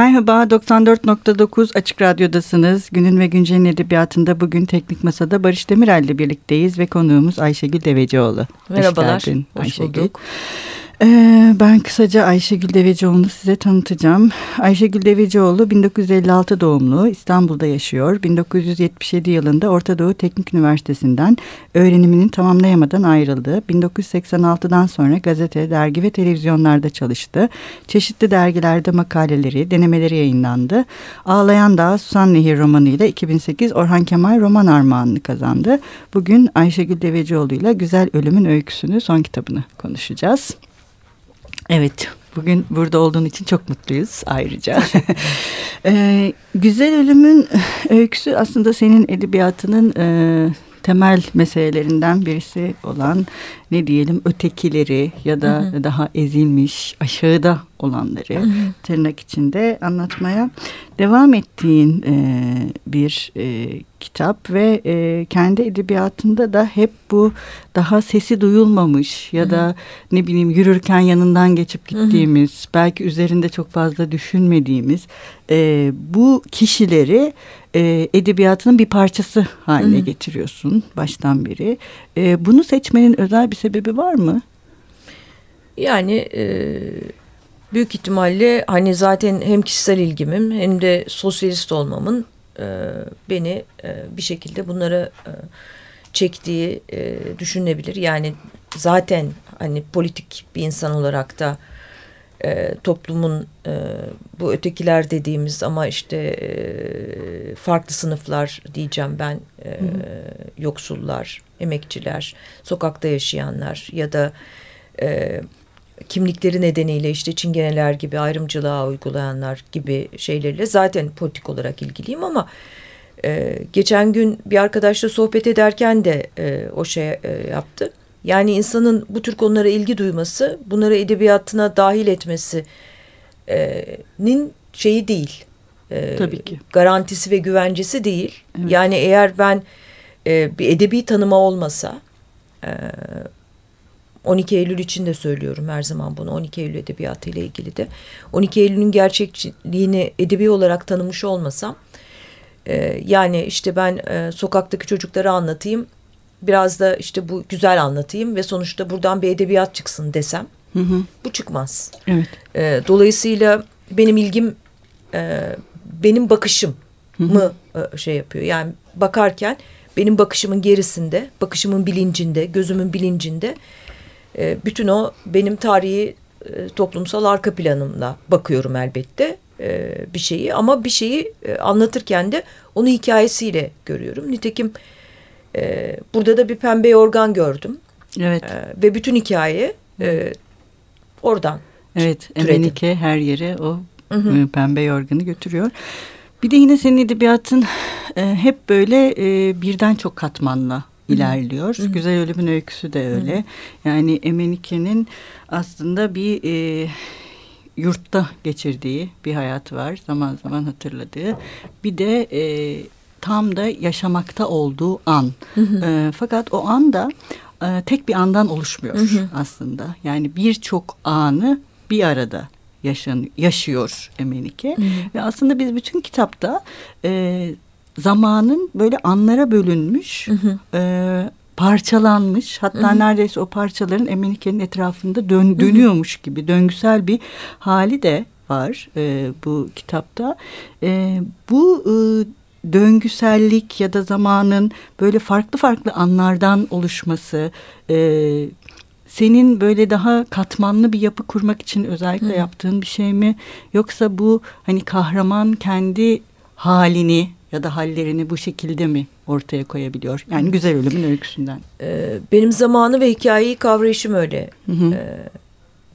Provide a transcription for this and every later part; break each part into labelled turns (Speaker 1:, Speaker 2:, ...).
Speaker 1: Merhaba, 94.9 Açık Radyo'dasınız. Günün ve Güncel'in edebiyatında bugün Teknik Masa'da Barış Demirel ile birlikteyiz ve konuğumuz Ayşegül Devecioğlu.
Speaker 2: Merhabalar, hoş, geldin, hoş Ayşegül. bulduk.
Speaker 1: Ee, ben kısaca Ayşegül Devecioğlu'nu size tanıtacağım. Ayşegül Devecioğlu 1956 doğumlu İstanbul'da yaşıyor. 1977 yılında Orta Doğu Teknik Üniversitesi'nden öğreniminin tamamlayamadan ayrıldı. 1986'dan sonra gazete, dergi ve televizyonlarda çalıştı. Çeşitli dergilerde makaleleri, denemeleri yayınlandı. Ağlayan Dağ Susan Nehir romanıyla 2008 Orhan Kemal roman armağanını kazandı. Bugün Ayşegül Devecioğlu ile Güzel Ölümün Öyküsünü son kitabını konuşacağız. Evet, bugün burada olduğun için çok mutluyuz ayrıca. ee, Güzel Ölüm'ün öyküsü aslında senin edebiyatının e, temel meselelerinden birisi olan ne diyelim ötekileri ya da hı hı. daha ezilmiş aşağıda olanları hı hı. tırnak içinde anlatmaya devam ettiğin e, bir e, kitap ve e, kendi edebiyatında da hep bu daha sesi duyulmamış ya hı hı. da ne bileyim yürürken yanından geçip gittiğimiz hı belki üzerinde çok fazla düşünmediğimiz e, bu kişileri e, edebiyatının bir parçası haline getiriyorsun baştan beri. E, bunu seçmenin özel bir sebebi var mı?
Speaker 2: Yani e, büyük ihtimalle hani zaten hem kişisel ilgimim hem de sosyalist olmamın e, beni e, bir şekilde bunlara e, çektiği e, düşünülebilir. Yani zaten hani politik bir insan olarak da e, toplumun e, bu ötekiler dediğimiz ama işte e, farklı sınıflar diyeceğim ben e, yoksullar, emekçiler, sokakta yaşayanlar ya da e, kimlikleri nedeniyle işte çingeneler gibi ayrımcılığa uygulayanlar gibi şeylerle zaten politik olarak ilgiliyim ama e, geçen gün bir arkadaşla sohbet ederken de e, o şey e, yaptı. Yani insanın bu tür konulara ilgi duyması, bunları edebiyatına dahil etmesinin şeyi değil.
Speaker 1: E, Tabii ki.
Speaker 2: Garantisi ve güvencesi değil. Evet. Yani eğer ben e, bir edebi tanıma olmasa... E, 12 Eylül için de söylüyorum her zaman bunu 12 Eylül edebiyatı ile ilgili de 12 Eylül'ün gerçekliğini edebi olarak tanımış olmasam e, yani işte ben e, sokaktaki çocukları anlatayım biraz da işte bu güzel anlatayım ve sonuçta buradan bir edebiyat çıksın desem hı hı. bu çıkmaz.
Speaker 1: Evet.
Speaker 2: E, dolayısıyla benim ilgim e, benim bakışım mı e, şey yapıyor yani bakarken benim bakışımın gerisinde bakışımın bilincinde gözümün bilincinde e, bütün o benim tarihi e, toplumsal arka planımla bakıyorum elbette e, bir şeyi ama bir şeyi e, anlatırken de onu hikayesiyle görüyorum. Nitekim e, burada da bir pembe yorgan gördüm.
Speaker 1: Evet.
Speaker 2: E, ve bütün hikaye e, oradan
Speaker 1: Evet, Emenike her yere o hı hı. Pembe yorganı götürüyor. Bir de yine senin edebiyatın e, hep böyle e, birden çok katmanla ilerliyor. Hı. Güzel Ölümün Öyküsü de öyle. Hı. Yani Emenike'nin aslında bir e, yurtta geçirdiği bir hayat var. Zaman zaman hatırladığı. Bir de e, tam da yaşamakta olduğu an. Hı hı. E, fakat o anda e, tek bir andan oluşmuyor hı hı. aslında. Yani birçok anı bir arada yaşan, yaşıyor Emenike. Hı hı. Ve aslında biz bütün kitapta e, zamanın böyle anlara bölünmüş, hı hı. E, parçalanmış. Hatta hı hı. neredeyse o parçaların Emenike'nin etrafında dön, dönüyormuş hı hı. gibi döngüsel bir hali de var e, bu kitapta. E, bu e, döngüsellik ya da zamanın böyle farklı farklı anlardan oluşması... E, senin böyle daha katmanlı bir yapı kurmak için özellikle Hı. yaptığın bir şey mi? Yoksa bu hani kahraman kendi halini ya da hallerini bu şekilde mi ortaya koyabiliyor. Yani güzel ölümün öyküsünden.
Speaker 2: Ee, benim zamanı ve hikayeyi kavrayışım öyle
Speaker 1: Hı hı.
Speaker 2: e,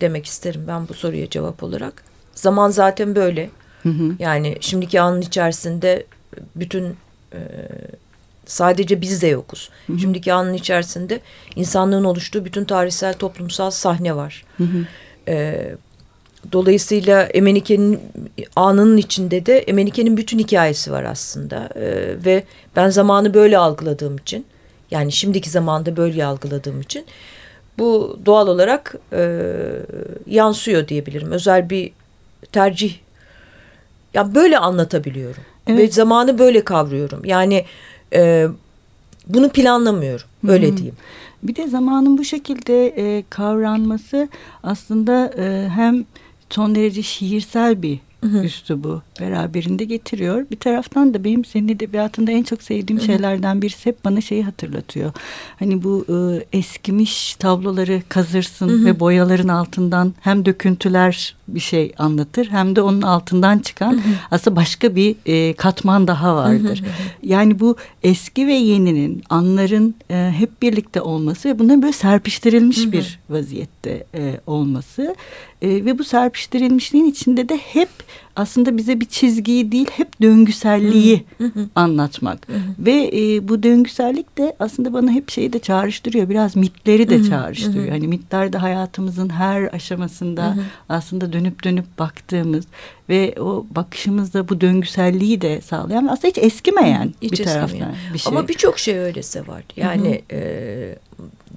Speaker 2: demek isterim ben bu soruya cevap olarak. Zaman zaten böyle.
Speaker 1: Hı hı.
Speaker 2: Yani şimdiki anın içerisinde bütün e, sadece biz de yokuz.
Speaker 1: Hı hı.
Speaker 2: Şimdiki anın içerisinde insanlığın oluştuğu bütün tarihsel toplumsal sahne var.
Speaker 1: Hı hı.
Speaker 2: E, dolayısıyla Emenike'nin anının içinde de Emenike'nin bütün hikayesi var aslında. E, ve ben zamanı böyle algıladığım için yani şimdiki zamanda böyle algıladığım için bu doğal olarak e, yansıyor diyebilirim. Özel bir tercih. Ya böyle anlatabiliyorum.
Speaker 1: Evet.
Speaker 2: Ve zamanı böyle kavruyorum. Yani e, bunu planlamıyorum. Öyle
Speaker 1: Hı.
Speaker 2: diyeyim.
Speaker 1: Bir de zamanın bu şekilde e, kavranması aslında e, hem son derece şiirsel bir
Speaker 2: Hı hı.
Speaker 1: üslubu beraberinde getiriyor. Bir taraftan da benim senin edebiyatında en çok sevdiğim şeylerden birisi hep bana şeyi hatırlatıyor. Hani bu e, eskimiş tabloları kazırsın ve boyaların altından hem döküntüler bir şey anlatır. Hem de onun altından çıkan aslında başka bir e, katman daha vardır. Yani bu eski ve yeninin anların e, hep birlikte olması ve bunların böyle serpiştirilmiş bir vaziyette e, olması e, ve bu serpiştirilmişliğin içinde de hep aslında bize bir çizgiyi değil hep döngüselliği anlatmak. Ve e, bu döngüsellik de aslında bana hep şeyi de çağrıştırıyor biraz mitleri de çağrıştırıyor. Hani mitler de hayatımızın her aşamasında aslında dönüp dönüp baktığımız ve o bakışımızda bu döngüselliği de sağlayan aslında hiç eskimeyen
Speaker 2: Hiç
Speaker 1: bir
Speaker 2: eskimeyen.
Speaker 1: taraftan bir şey.
Speaker 2: Ama birçok şey öylese var. Yani e,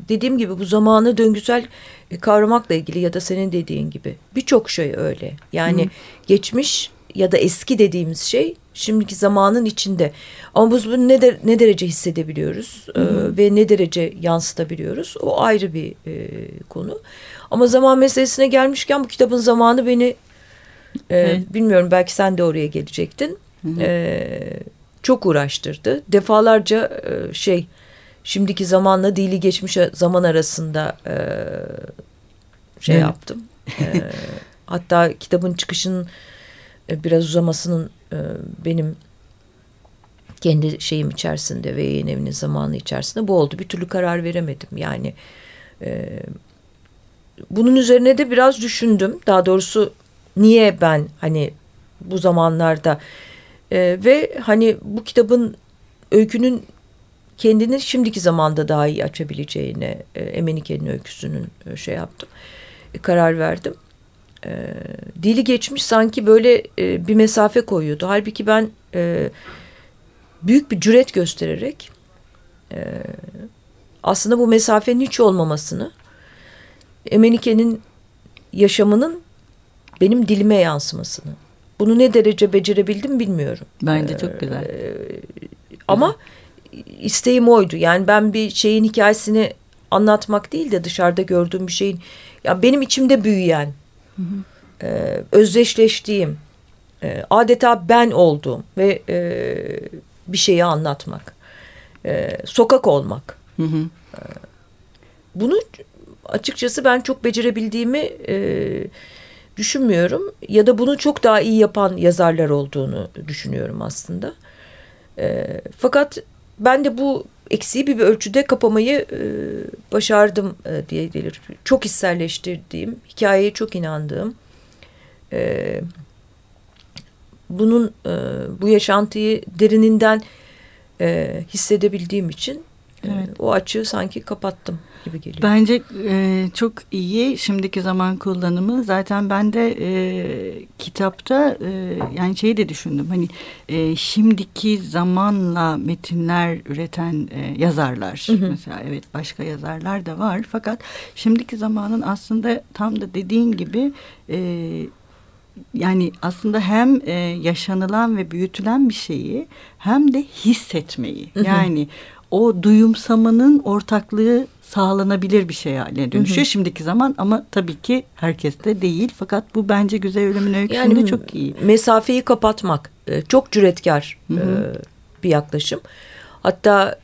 Speaker 2: dediğim gibi bu zamanı döngüsel e, kavramakla ilgili ya da senin dediğin gibi birçok şey öyle. Yani
Speaker 1: Hı.
Speaker 2: geçmiş ya da eski dediğimiz şey şimdiki zamanın içinde. Ama biz bunu ne, de- ne derece hissedebiliyoruz e, ve ne derece yansıtabiliyoruz o ayrı bir e, konu. Ama zaman meselesine gelmişken bu kitabın zamanı beni e, bilmiyorum belki sen de oraya gelecektin.
Speaker 1: Hı hı.
Speaker 2: E, çok uğraştırdı. Defalarca e, şey şimdiki zamanla dili geçmiş zaman arasında e, şey
Speaker 1: Evet.
Speaker 2: yaptım. E, hatta kitabın çıkışının e, biraz uzamasının e, benim kendi şeyim içerisinde ve yayın evinin zamanı içerisinde bu oldu. Bir türlü karar veremedim. Yani e, bunun üzerine de biraz düşündüm. Daha doğrusu niye ben hani bu zamanlarda e, ve hani bu kitabın öykünün kendini şimdiki zamanda daha iyi açabileceğine e, Emenike'nin öyküsünün e, şey yaptım. E, karar verdim. E, dili geçmiş sanki böyle e, bir mesafe koyuyordu. Halbuki ben e, büyük bir cüret göstererek e, aslında bu mesafenin hiç olmamasını Emenike'nin yaşamının benim dilime yansımasını. Bunu ne derece becerebildim bilmiyorum.
Speaker 1: Bence çok güzel.
Speaker 2: Ee, ama isteğim oydu. Yani ben bir şeyin hikayesini anlatmak değil de dışarıda gördüğüm bir şeyin ya benim içimde büyüyen, e, özdeşleştiğim, e, adeta ben olduğum ve e, bir şeyi anlatmak, e, sokak olmak.
Speaker 1: Hı hı.
Speaker 2: Bunu açıkçası ben çok becerebildiğimi e, düşünmüyorum ya da bunu çok daha iyi yapan yazarlar olduğunu düşünüyorum aslında. E, fakat ben de bu eksiği bir ölçüde kapamayı e, başardım e, diye gelir. Çok hisselleştirdiğim, hikayeye çok inandığım, e, bunun e, bu yaşantıyı derininden e, hissedebildiğim için
Speaker 1: Evet.
Speaker 2: o açığı sanki kapattım gibi geliyor.
Speaker 1: Bence e, çok iyi şimdiki zaman kullanımı. Zaten ben de e, kitapta e, yani şeyi de düşündüm. Hani e, şimdiki zamanla metinler üreten e, yazarlar.
Speaker 2: Hı hı.
Speaker 1: Mesela evet başka yazarlar da var. Fakat şimdiki zamanın aslında tam da dediğin gibi e, yani aslında hem e, yaşanılan ve büyütülen bir şeyi hem de hissetmeyi.
Speaker 2: Hı hı.
Speaker 1: Yani o duyumsamanın ortaklığı sağlanabilir bir şey haline dönüşüyor
Speaker 2: Hı hı.
Speaker 1: şimdiki zaman ama tabii ki herkeste değil. Fakat bu bence Güzel Ölüm'ün öyküsünde
Speaker 2: Yani
Speaker 1: çok iyi.
Speaker 2: mesafeyi kapatmak e, çok cüretkar
Speaker 1: Hı hı.
Speaker 2: e, bir yaklaşım. Hatta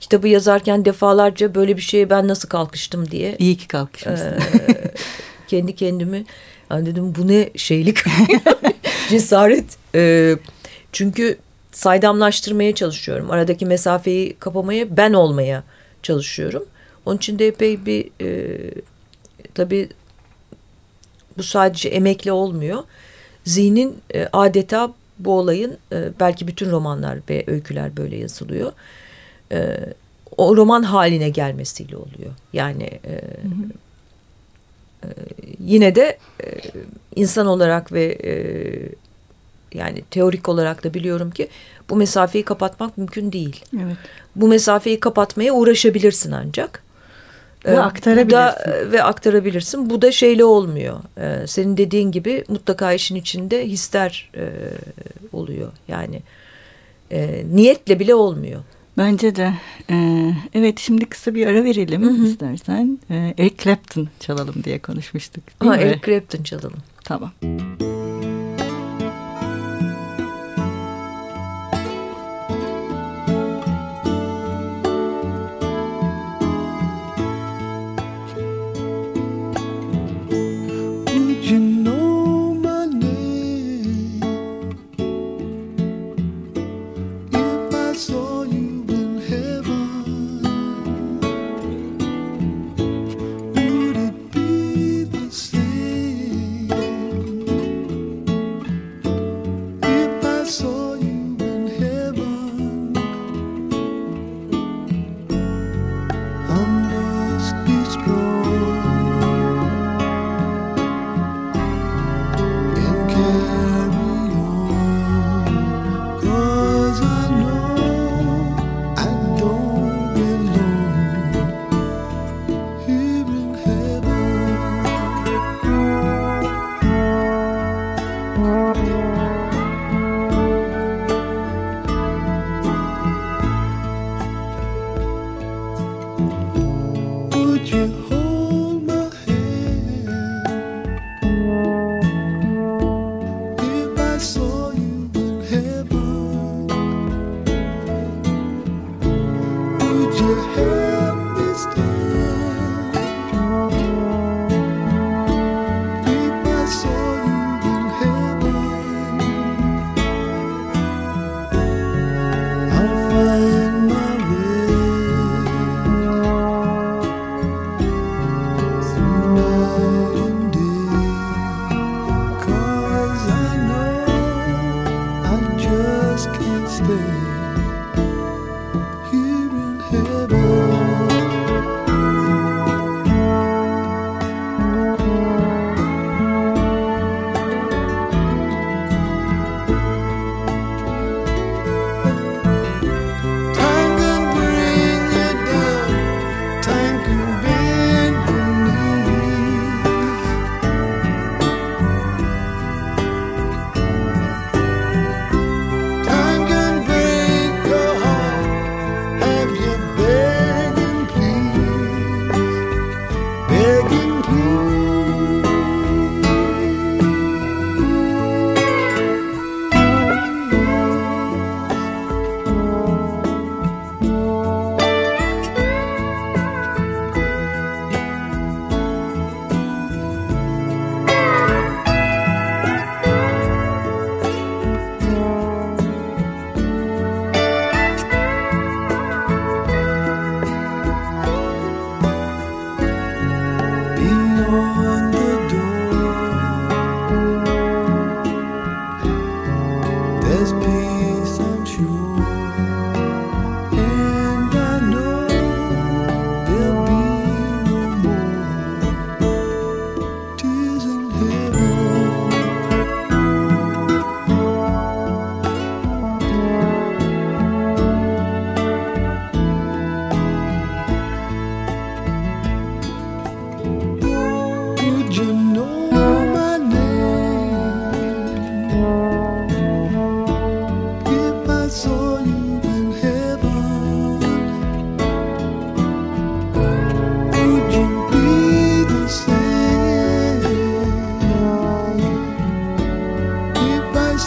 Speaker 2: kitabı yazarken defalarca böyle bir şeye ben nasıl kalkıştım diye
Speaker 1: İyi ki kalkışmışsın.
Speaker 2: e, kendi kendimi yani dedim bu ne şeylik cesaret. E, çünkü saydamlaştırmaya çalışıyorum. Aradaki mesafeyi kapamaya ben olmaya çalışıyorum. Onun için de epey bir e, tabii bu sadece emekle olmuyor. Zihnin e, adeta bu olayın e, belki bütün romanlar ve öyküler böyle yazılıyor. E, o roman haline gelmesiyle oluyor. Yani e, hı hı. E, yine de e, insan olarak ve e, yani teorik olarak da biliyorum ki bu mesafeyi kapatmak mümkün değil.
Speaker 3: Evet.
Speaker 2: Bu mesafeyi kapatmaya uğraşabilirsin ancak.
Speaker 3: Ve ee, aktarabilirsin.
Speaker 2: Da, ve aktarabilirsin. Bu da şeyle olmuyor. Ee, senin dediğin gibi mutlaka işin içinde hisler e, oluyor. Yani e, niyetle bile olmuyor.
Speaker 3: Bence de. Ee, evet şimdi kısa bir ara verelim hı hı. istersen. Ee, Eric Clapton çalalım diye konuşmuştuk.
Speaker 2: Ha, mi? Eric Clapton çalalım.
Speaker 3: Tamam. coração.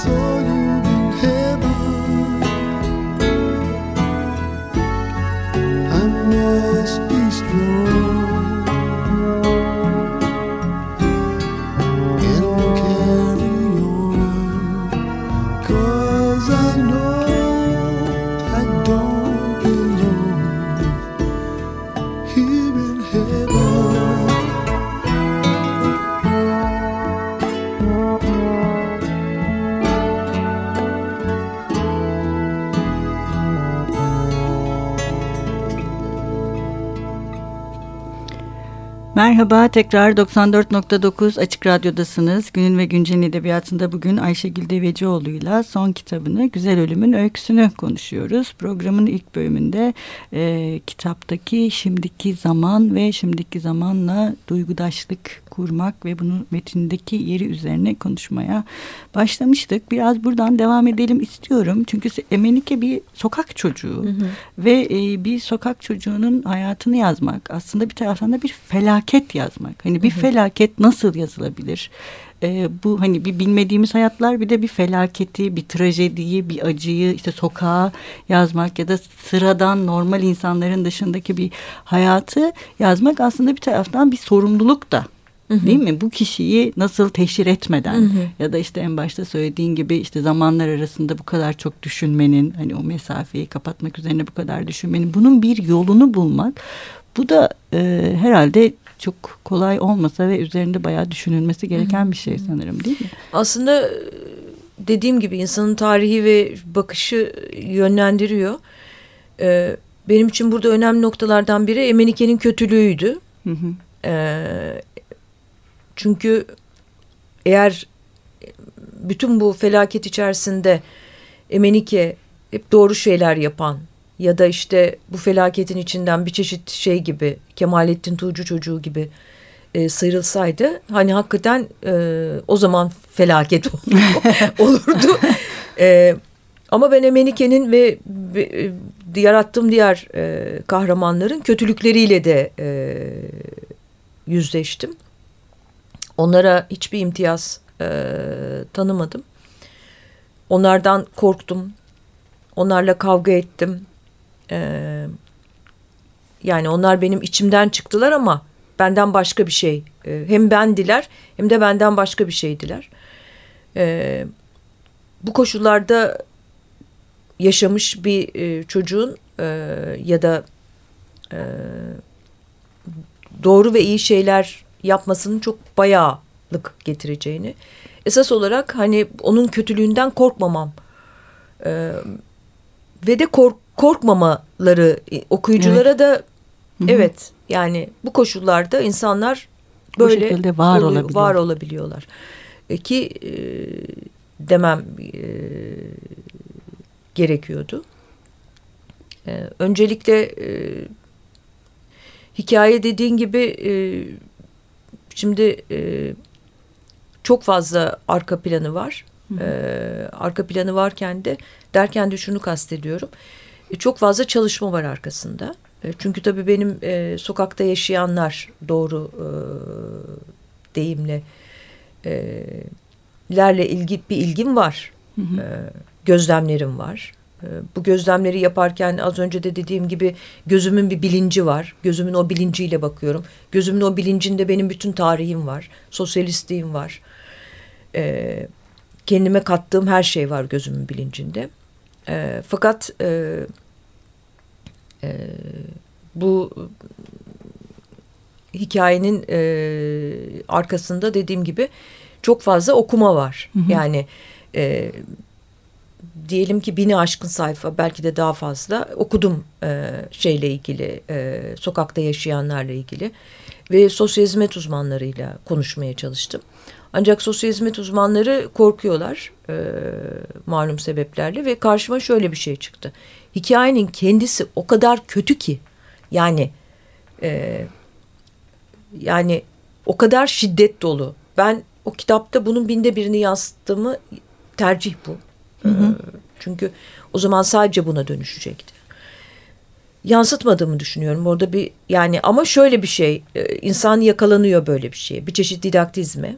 Speaker 1: so Merhaba, tekrar 94.9 Açık Radyo'dasınız. Günün ve Güncel'in edebiyatında bugün Ayşegül Devecioğlu'yla son kitabını Güzel Ölüm'ün öyküsünü konuşuyoruz. Programın ilk bölümünde e, kitaptaki şimdiki zaman ve şimdiki zamanla duygudaşlık kurmak ve bunun metindeki yeri üzerine konuşmaya başlamıştık. Biraz buradan devam edelim istiyorum. Çünkü Emenike bir sokak çocuğu hı hı. ve e, bir sokak çocuğunun hayatını yazmak aslında bir taraftan da bir felaket yazmak. Hani bir felaket nasıl yazılabilir? e, bu hani bir bilmediğimiz hayatlar bir de bir felaketi, bir trajediyi, bir acıyı işte sokağa yazmak ya da sıradan normal insanların dışındaki bir hayatı yazmak aslında bir taraftan bir sorumluluk da Hı hı. Değil mi? Bu kişiyi nasıl teşhir etmeden hı hı. ya da işte en başta söylediğin gibi işte zamanlar arasında bu kadar çok düşünmenin hani o mesafeyi kapatmak üzerine bu kadar düşünmenin bunun bir yolunu bulmak bu da e, herhalde çok kolay olmasa ve üzerinde bayağı düşünülmesi gereken bir şey sanırım değil mi?
Speaker 2: Aslında e, dediğim gibi insanın tarihi ve bakışı yönlendiriyor. Ee, benim için burada önemli noktalardan biri Emenike'nin kötülüğüydü. Hı hı. Ee, çünkü eğer bütün bu felaket içerisinde Emenike hep doğru şeyler yapan ya da işte bu felaketin içinden bir çeşit şey gibi Kemalettin Tuğcu çocuğu gibi e, sıyrılsaydı hani hakikaten e, o zaman felaket olurdu. e, ama ben Emenike'nin ve, e, yarattığım diğer e, kahramanların kötülükleriyle de e, yüzleştim. Onlara hiçbir imtiyaz e, tanımadım. Onlardan korktum. Onlarla kavga ettim. E, yani onlar benim içimden çıktılar ama benden başka bir şey. E, hem bendiler hem de benden başka bir şeydiler. E, bu koşullarda yaşamış bir e, çocuğun e, ya da e, doğru ve iyi şeyler yapmasının çok bayağılık getireceğini. Esas olarak hani onun kötülüğünden korkmamam ee, ve de kork korkmamaları e, okuyuculara evet. da Hı -hı. evet yani bu koşullarda insanlar böyle
Speaker 1: bu var, oluyor, olabiliyor.
Speaker 2: var olabiliyorlar. E, ki e, demem e, gerekiyordu. E, öncelikle e, hikaye dediğin gibi e, Şimdi e, çok fazla arka planı var. E, arka planı varken de derken de şunu kastediyorum. E, çok fazla çalışma var arkasında. E, çünkü tabii benim e, sokakta yaşayanlar doğru e, deyimle e, lerle ilgi bir ilgim var. Hı hı. E, gözlemlerim var. Ee, bu gözlemleri yaparken az önce de dediğim gibi gözümün bir bilinci var. Gözümün o bilinciyle bakıyorum. Gözümün o bilincinde benim bütün tarihim var. Sosyalistliğim var. Ee, kendime kattığım her şey var gözümün bilincinde. Ee, fakat e, e, bu hikayenin e, arkasında dediğim gibi çok fazla okuma var. Hı hı. Yani e, diyelim ki bini aşkın sayfa belki de daha fazla okudum e, şeyle ilgili e, sokakta yaşayanlarla ilgili ve sosyal hizmet uzmanlarıyla konuşmaya çalıştım. Ancak sosyal hizmet uzmanları korkuyorlar e, malum sebeplerle ve karşıma şöyle bir şey çıktı. Hikayenin kendisi o kadar kötü ki yani e, yani o kadar şiddet dolu. Ben o kitapta bunun binde birini yansıttığımı tercih bu. Hı hı. Çünkü o zaman sadece buna dönüşecekti. Yansıtmadığımı düşünüyorum. Orada bir yani ama şöyle bir şey insan yakalanıyor böyle bir şeye. Bir çeşit didaktizme.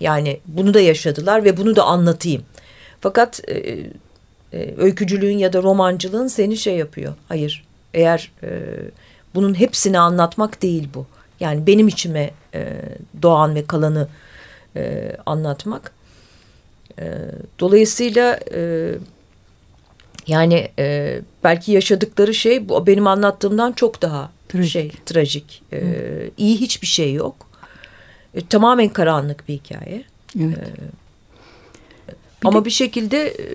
Speaker 2: Yani bunu da yaşadılar ve bunu da anlatayım. Fakat e, e, öykücülüğün ya da romancılığın seni şey yapıyor. Hayır eğer e, bunun hepsini anlatmak değil bu. Yani benim içime e, doğan ve kalanı e, anlatmak. E, dolayısıyla e, yani e, belki yaşadıkları şey bu benim anlattığımdan çok daha trajik. şey trajik. E, iyi hiçbir şey yok. E, tamamen karanlık bir hikaye. Evet. E, bir ama de... bir şekilde e,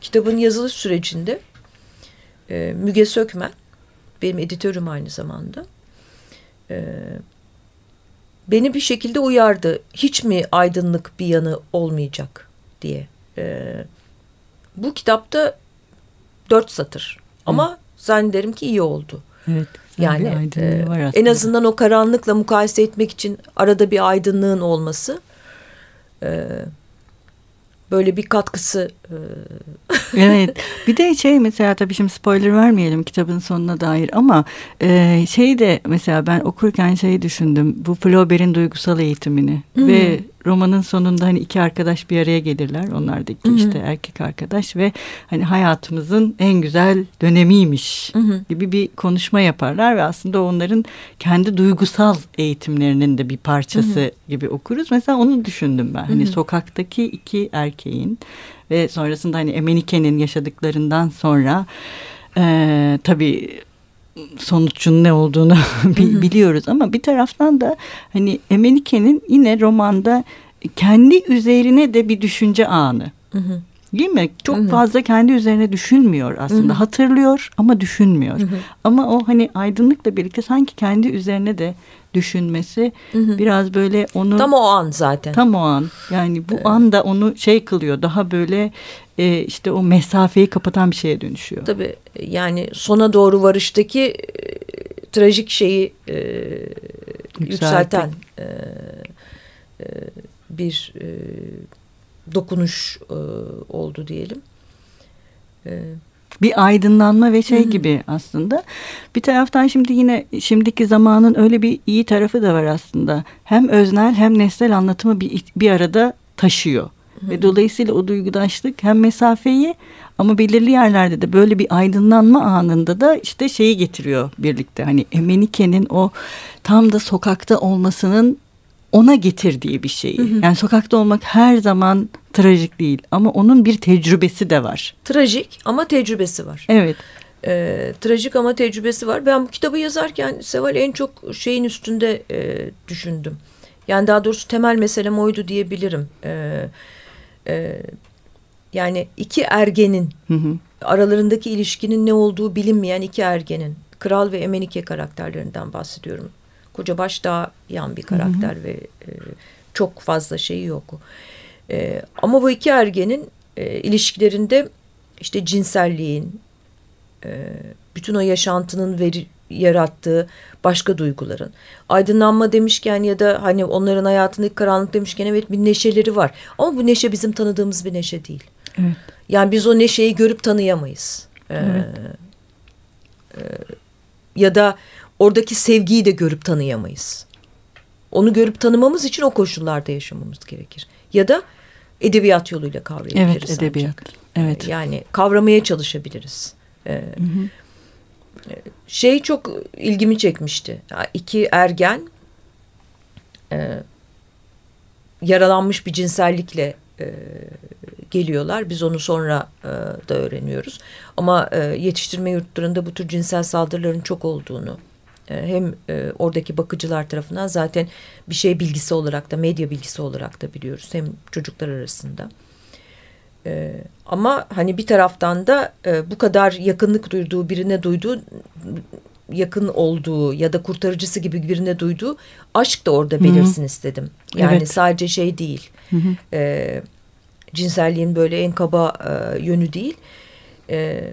Speaker 2: kitabın yazılış sürecinde e, Müge Sökmen benim editörüm aynı zamanda. E, beni bir şekilde uyardı. Hiç mi aydınlık bir yanı olmayacak diye. E, bu kitapta dört satır ama Hı. zannederim ki iyi oldu.
Speaker 1: Evet.
Speaker 2: Yani e, var en azından o karanlıkla mukayese etmek için arada bir aydınlığın olması e, böyle bir katkısı. E...
Speaker 1: evet. Bir de şey mesela tabii şimdi spoiler vermeyelim kitabın sonuna dair ama e, şey de mesela ben okurken şeyi düşündüm. Bu Flaubert'in duygusal eğitimini hmm. ve romanın sonunda hani iki arkadaş bir araya gelirler. Onlar da iki hı işte erkek arkadaş ve hani hayatımızın en güzel dönemiymiş hı gibi bir konuşma yaparlar ve aslında onların kendi duygusal eğitimlerinin de bir parçası hı gibi okuruz. Mesela onu düşündüm ben. Hani sokaktaki iki erkeğin ve sonrasında hani Emenike'nin yaşadıklarından sonra e, tabii sonucun ne olduğunu biliyoruz ama bir taraftan da hani Emenike'nin yine romanda kendi üzerine de bir düşünce anı. Hı hı. Değil mi? Çok hı hı. fazla kendi üzerine düşünmüyor aslında. Hı hı. Hatırlıyor ama düşünmüyor. Hı hı. Ama o hani aydınlıkla birlikte sanki kendi üzerine de düşünmesi hı hı. biraz böyle onu
Speaker 2: tam o an zaten.
Speaker 1: Tam o an. Yani bu evet. anda onu şey kılıyor. Daha böyle e, işte o mesafeyi kapatan bir şeye dönüşüyor.
Speaker 2: Tabii yani sona doğru varıştaki e, trajik şeyi e, yükselten e, e, bir e, dokunuş e, oldu diyelim.
Speaker 1: E, bir aydınlanma ve şey Hı-hı. gibi aslında. Bir taraftan şimdi yine şimdiki zamanın öyle bir iyi tarafı da var aslında. Hem öznel hem nesnel anlatımı bir, bir arada taşıyor. Hı-hı. Ve dolayısıyla o duygudaşlık hem mesafeyi ama belirli yerlerde de böyle bir aydınlanma anında da işte şeyi getiriyor birlikte. Hani Emenike'nin o tam da sokakta olmasının ona getirdiği bir şey. Hı hı. Yani sokakta olmak her zaman trajik değil ama onun bir tecrübesi de var.
Speaker 2: Trajik ama tecrübesi var.
Speaker 1: Evet.
Speaker 2: Ee, trajik ama tecrübesi var. Ben bu kitabı yazarken Seval en çok şeyin üstünde e, düşündüm. Yani daha doğrusu temel meselem oydu diyebilirim. Ee, e, yani iki ergenin hı hı. aralarındaki ilişkinin ne olduğu bilinmeyen iki ergenin. Kral ve Emenike karakterlerinden bahsediyorum koca baş daha yan bir karakter hı hı. ve e, çok fazla şeyi yok. E, ama bu iki ergenin e, ilişkilerinde işte cinselliğin, e, bütün o yaşantının veri, yarattığı başka duyguların. Aydınlanma demişken ya da hani onların hayatındaki karanlık demişken evet bir neşeleri var. Ama bu neşe bizim tanıdığımız bir neşe değil. Evet. Yani biz o neşeyi görüp tanıyamayız. Ee, evet. e, ya da oradaki sevgiyi de görüp tanıyamayız. Onu görüp tanımamız için o koşullarda yaşamamız gerekir. Ya da edebiyat yoluyla kavrayabiliriz.
Speaker 1: Evet edebiyat. Ancak. Evet.
Speaker 2: Yani kavramaya çalışabiliriz. Ee, hı hı. Şey çok ilgimi çekmişti. İki ergen e, yaralanmış bir cinsellikle e, geliyorlar. Biz onu sonra e, da öğreniyoruz. Ama e, yetiştirme yurtlarında bu tür cinsel saldırıların çok olduğunu e, hem e, oradaki bakıcılar tarafından zaten bir şey bilgisi olarak da medya bilgisi olarak da biliyoruz hem çocuklar arasında. E, ama hani bir taraftan da bu kadar yakınlık duyduğu birine duyduğu yakın olduğu ya da kurtarıcısı gibi birine duyduğu aşk da orada belirsin Hı -hı. istedim. Yani evet. sadece şey değil. Hı -hı. E, cinselliğin böyle en kaba e, yönü değil. E,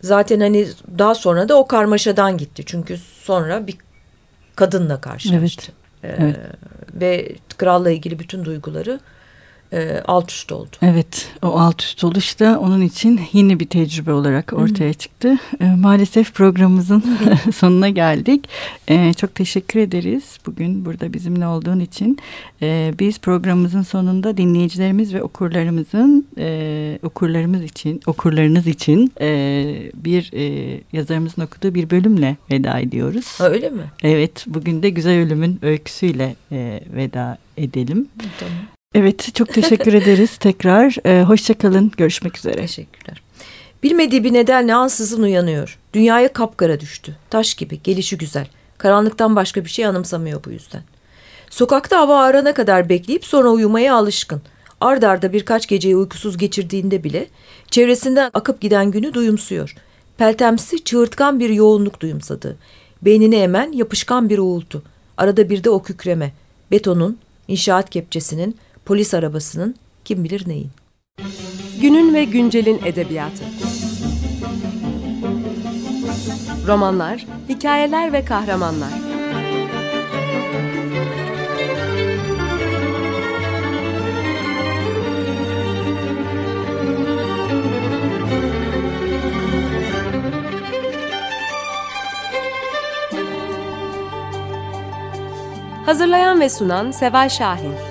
Speaker 2: Zaten hani daha sonra da o karmaşadan gitti. Çünkü sonra bir kadınla karşılaştı. Evet. Ee, evet. Ve kralla ilgili bütün duyguları e, alt üst oldu.
Speaker 1: Evet o alt üst oluş da onun için yeni bir tecrübe olarak ortaya çıktı. E, maalesef programımızın sonuna geldik. E, çok teşekkür ederiz bugün burada bizimle olduğun için. E, biz programımızın sonunda dinleyicilerimiz ve okurlarımızın e, okurlarımız için okurlarınız için e, bir e, yazarımızın okuduğu bir bölümle veda ediyoruz.
Speaker 2: Ha, öyle mi?
Speaker 1: Evet bugün de Güzel Ölüm'ün öyküsüyle e, veda edelim. Tamam. Evet çok teşekkür ederiz tekrar. Ee, Hoşçakalın görüşmek üzere.
Speaker 2: Teşekkürler. Bilmediği bir nedenle ansızın uyanıyor. Dünyaya kapkara düştü. Taş gibi gelişi güzel. Karanlıktan başka bir şey anımsamıyor bu yüzden. Sokakta hava ağarana kadar bekleyip sonra uyumaya alışkın. Ard arda birkaç geceyi uykusuz geçirdiğinde bile çevresinden akıp giden günü duyumsuyor. Peltemsi çığırtkan bir yoğunluk duyumsadı. Beynini emen yapışkan bir uğultu. Arada bir de o kükreme. betonun, inşaat kepçesinin, polis arabasının, kim bilir neyin.
Speaker 4: Günün ve güncelin edebiyatı. Romanlar, hikayeler ve kahramanlar. Hazırlayan ve sunan Seval Şahin.